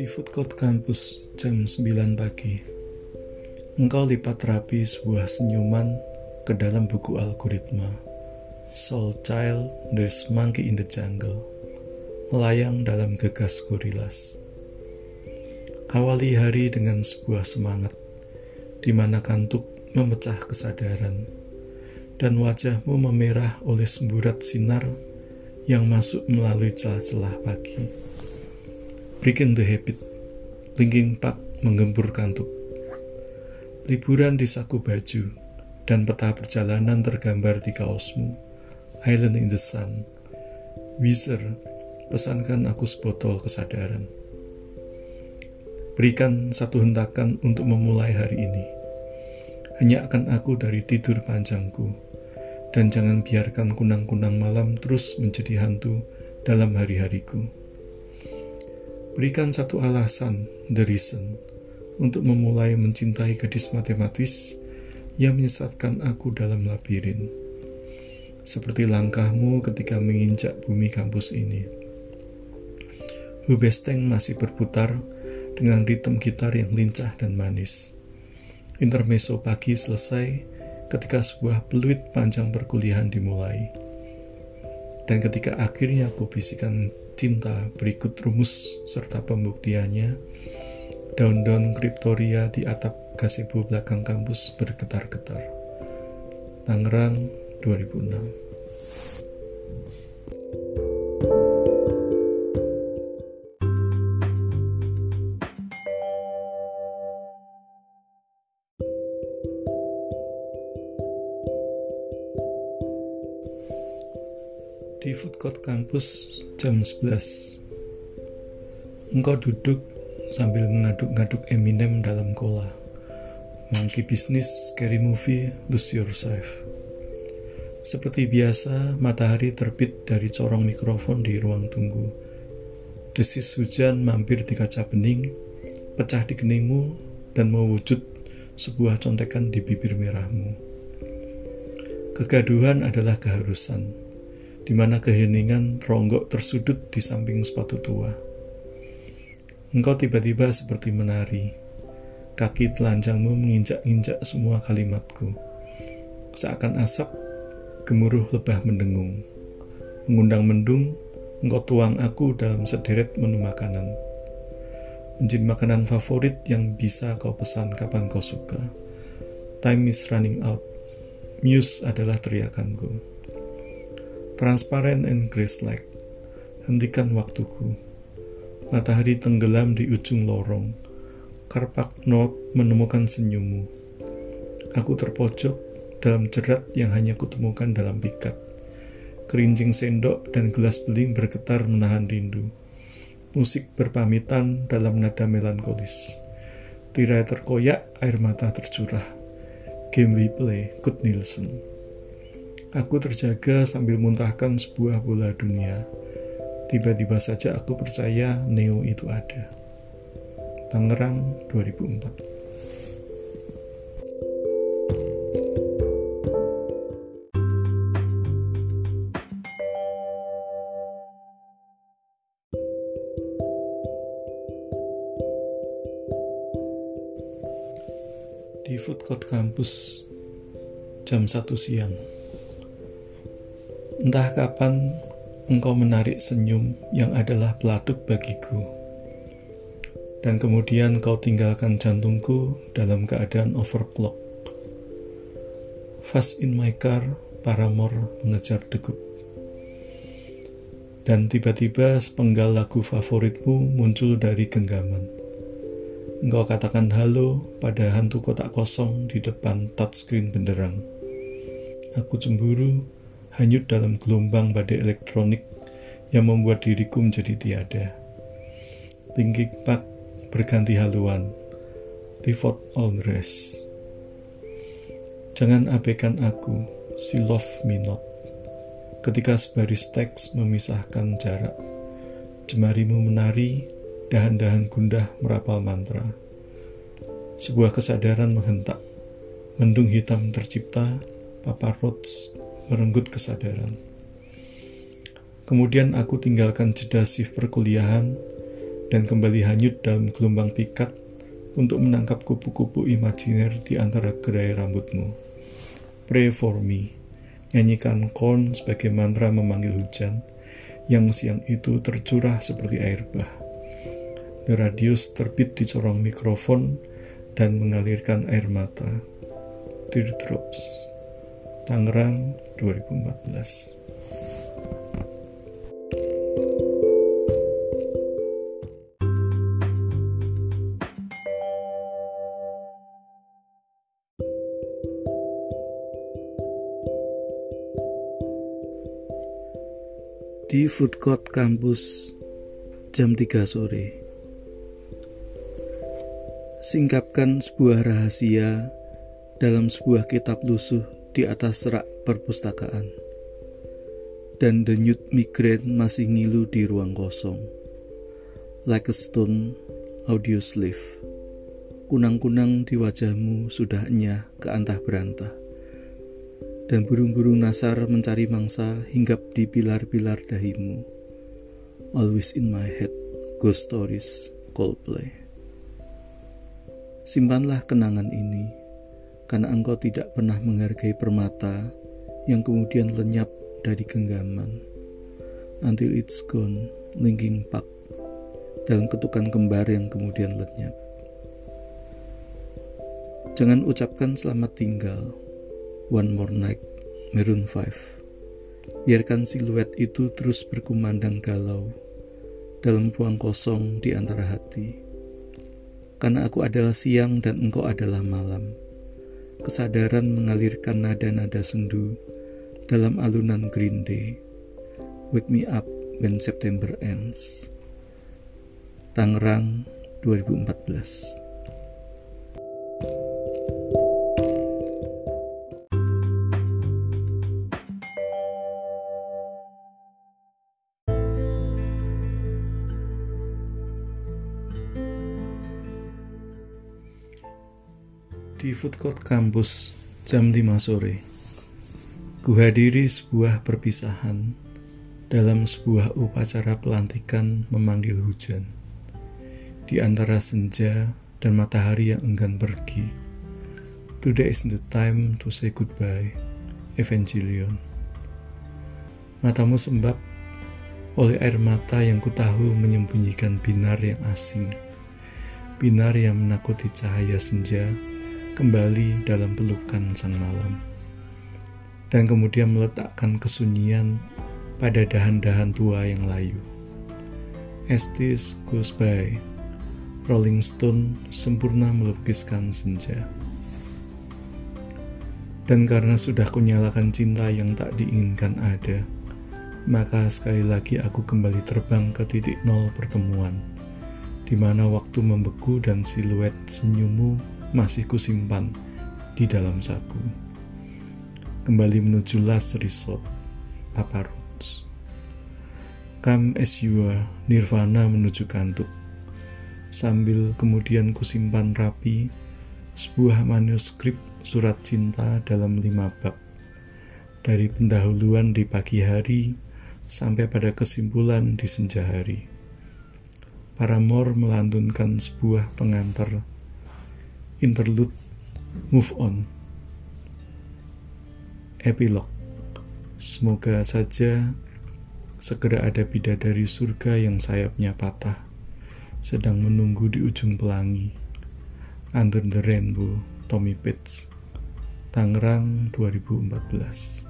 Di food court kampus jam 9 pagi, engkau lipat rapi sebuah senyuman ke dalam buku algoritma. Soul Child, There's Monkey in the Jungle, melayang dalam gegas gorilas. Awali hari dengan sebuah semangat, di mana kantuk memecah kesadaran, dan wajahmu memerah oleh semburat sinar yang masuk melalui celah-celah pagi. Breaking the Habit, Linking Park menggempur kantuk. Liburan di saku baju, dan peta perjalanan tergambar di kaosmu. Island in the Sun. Weezer, pesankan aku sebotol kesadaran. Berikan satu hentakan untuk memulai hari ini. Hanya akan aku dari tidur panjangku, dan jangan biarkan kunang-kunang malam terus menjadi hantu dalam hari-hariku. Berikan satu alasan, the reason, untuk memulai mencintai gadis matematis yang menyesatkan aku dalam labirin. Seperti langkahmu ketika menginjak bumi kampus ini. Hubesteng masih berputar dengan ritme gitar yang lincah dan manis. Intermezzo pagi selesai ketika sebuah peluit panjang perkuliahan dimulai. Dan ketika akhirnya aku bisikan cinta berikut rumus serta pembuktiannya, daun-daun kriptoria di atap gazebo belakang kampus bergetar-getar. Tangerang 2006 court kampus jam 11. Engkau duduk sambil mengaduk-ngaduk Eminem dalam cola. Monkey business, scary movie, lose yourself. Seperti biasa, matahari terbit dari corong mikrofon di ruang tunggu. Desis hujan mampir di kaca bening, pecah di keningmu, dan mewujud sebuah contekan di bibir merahmu. Kegaduhan adalah keharusan di mana keheningan teronggok tersudut di samping sepatu tua. Engkau tiba-tiba seperti menari. Kaki telanjangmu menginjak-injak semua kalimatku. Seakan asap, gemuruh lebah mendengung. Mengundang mendung, engkau tuang aku dalam sederet menu makanan. Menjadi makanan favorit yang bisa kau pesan kapan kau suka. Time is running out. Muse adalah teriakanku transparent and grace-like. Hentikan waktuku. Matahari tenggelam di ujung lorong. Karpak not menemukan senyummu. Aku terpojok dalam jerat yang hanya kutemukan dalam pikat. Kerinjing sendok dan gelas beling bergetar menahan rindu. Musik berpamitan dalam nada melankolis. Tirai terkoyak, air mata tercurah. Game we play, Kut Nielsen. Aku terjaga sambil muntahkan sebuah bola dunia. Tiba-tiba saja aku percaya Neo itu ada. Tangerang 2004 di food court kampus jam 1 siang. Entah kapan engkau menarik senyum yang adalah pelatuk bagiku. Dan kemudian kau tinggalkan jantungku dalam keadaan overclock. Fast in my car, Paramore mengejar degup. Dan tiba-tiba sepenggal lagu favoritmu muncul dari genggaman. Engkau katakan halo pada hantu kotak kosong di depan touchscreen benderang. Aku cemburu hanyut dalam gelombang badai elektronik yang membuat diriku menjadi tiada. Linking Park berganti haluan. Default all rest. Jangan abaikan aku, si love me not. Ketika sebaris teks memisahkan jarak, jemarimu menari, dahan-dahan gundah merapal mantra. Sebuah kesadaran menghentak, mendung hitam tercipta, Papa Roach merenggut kesadaran. Kemudian aku tinggalkan jeda shift perkuliahan dan kembali hanyut dalam gelombang pikat untuk menangkap kupu-kupu imajiner di antara gerai rambutmu. Pray for me. Nyanyikan korn sebagai mantra memanggil hujan yang siang itu tercurah seperti air bah. The Radius terbit di corong mikrofon dan mengalirkan air mata. Teardrops. Tangerang 2014 di food court kampus jam 3 sore. Singkapkan sebuah rahasia dalam sebuah kitab lusuh di atas rak perpustakaan. Dan denyut migrain masih ngilu di ruang kosong. Like a stone, audio sleeve. Kunang-kunang di wajahmu sudah enyah ke antah berantah dan burung-burung nasar mencari mangsa hinggap di pilar-pilar dahimu. Always in my head, ghost stories, Coldplay. Simpanlah kenangan ini, karena engkau tidak pernah menghargai permata yang kemudian lenyap dari genggaman. Until it's gone, linking Park, dalam ketukan kembar yang kemudian lenyap. Jangan ucapkan selamat tinggal, One More Night, Maroon 5. Biarkan siluet itu terus berkumandang galau dalam ruang kosong di antara hati. Karena aku adalah siang dan engkau adalah malam. Kesadaran mengalirkan nada-nada sendu dalam alunan Green Day. Wake me up when September ends. Tangerang 2014 di food court kampus jam 5 sore. Kuhadiri sebuah perpisahan dalam sebuah upacara pelantikan memanggil hujan. Di antara senja dan matahari yang enggan pergi. Today is the time to say goodbye. Evangelion. Matamu sembab oleh air mata yang kutahu menyembunyikan binar yang asing. Binar yang menakuti cahaya senja kembali dalam pelukan sang malam, dan kemudian meletakkan kesunyian pada dahan-dahan tua yang layu. Estis goes by, Rolling Stone sempurna melukiskan senja. Dan karena sudah kunyalakan cinta yang tak diinginkan ada, maka sekali lagi aku kembali terbang ke titik nol pertemuan, di mana waktu membeku dan siluet senyummu masih kusimpan di dalam saku. Kembali menuju Last Resort, Papa Roots. Come as you are, Nirvana menuju kantuk. Sambil kemudian kusimpan rapi sebuah manuskrip surat cinta dalam lima bab. Dari pendahuluan di pagi hari sampai pada kesimpulan di senja hari. Paramore melantunkan sebuah pengantar interlude move on. Epilog semoga saja segera ada bidadari surga yang sayapnya patah sedang menunggu di ujung pelangi. Under the rainbow Tommy Pitts Tangerang 2014